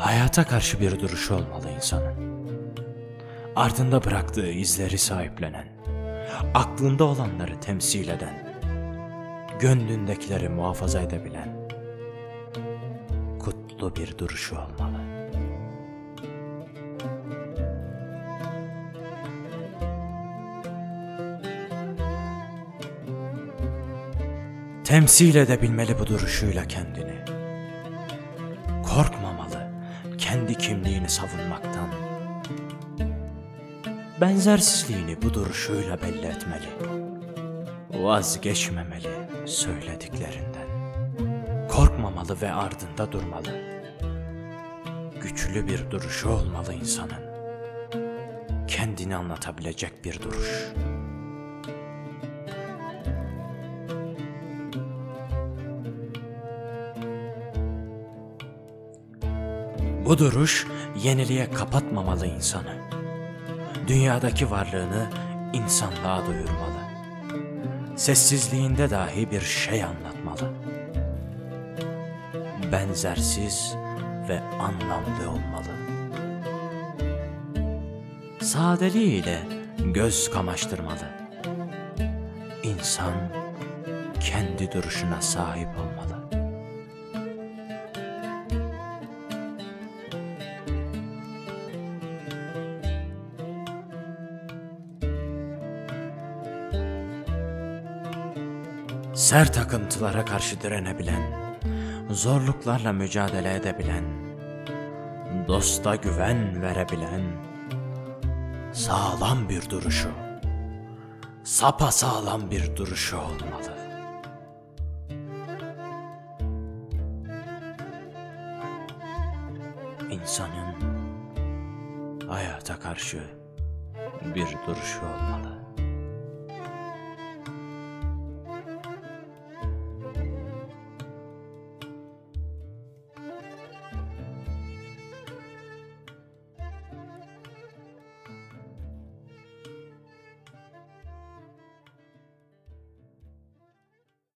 Hayata karşı bir duruşu olmalı insanın. Ardında bıraktığı izleri sahiplenen, aklında olanları temsil eden, gönlündekileri muhafaza edebilen, kutlu bir duruşu olmalı. Temsil edebilmeli bu duruşuyla kendini. Korkmamalı kendi kimliğini savunmaktan. Benzersizliğini bu duruşuyla belli etmeli. Vazgeçmemeli söylediklerinden. Korkmamalı ve ardında durmalı. Güçlü bir duruşu olmalı insanın. Kendini anlatabilecek bir duruş. Bu duruş yeniliğe kapatmamalı insanı. Dünyadaki varlığını insanlığa duyurmalı. Sessizliğinde dahi bir şey anlatmalı. Benzersiz ve anlamlı olmalı. Sadeliğiyle göz kamaştırmalı. İnsan kendi duruşuna sahip olmalı. Sert akıntılara karşı direnebilen, zorluklarla mücadele edebilen, dosta güven verebilen, sağlam bir duruşu, sapa sağlam bir duruşu olmalı. İnsanın hayata karşı bir duruşu olmalı.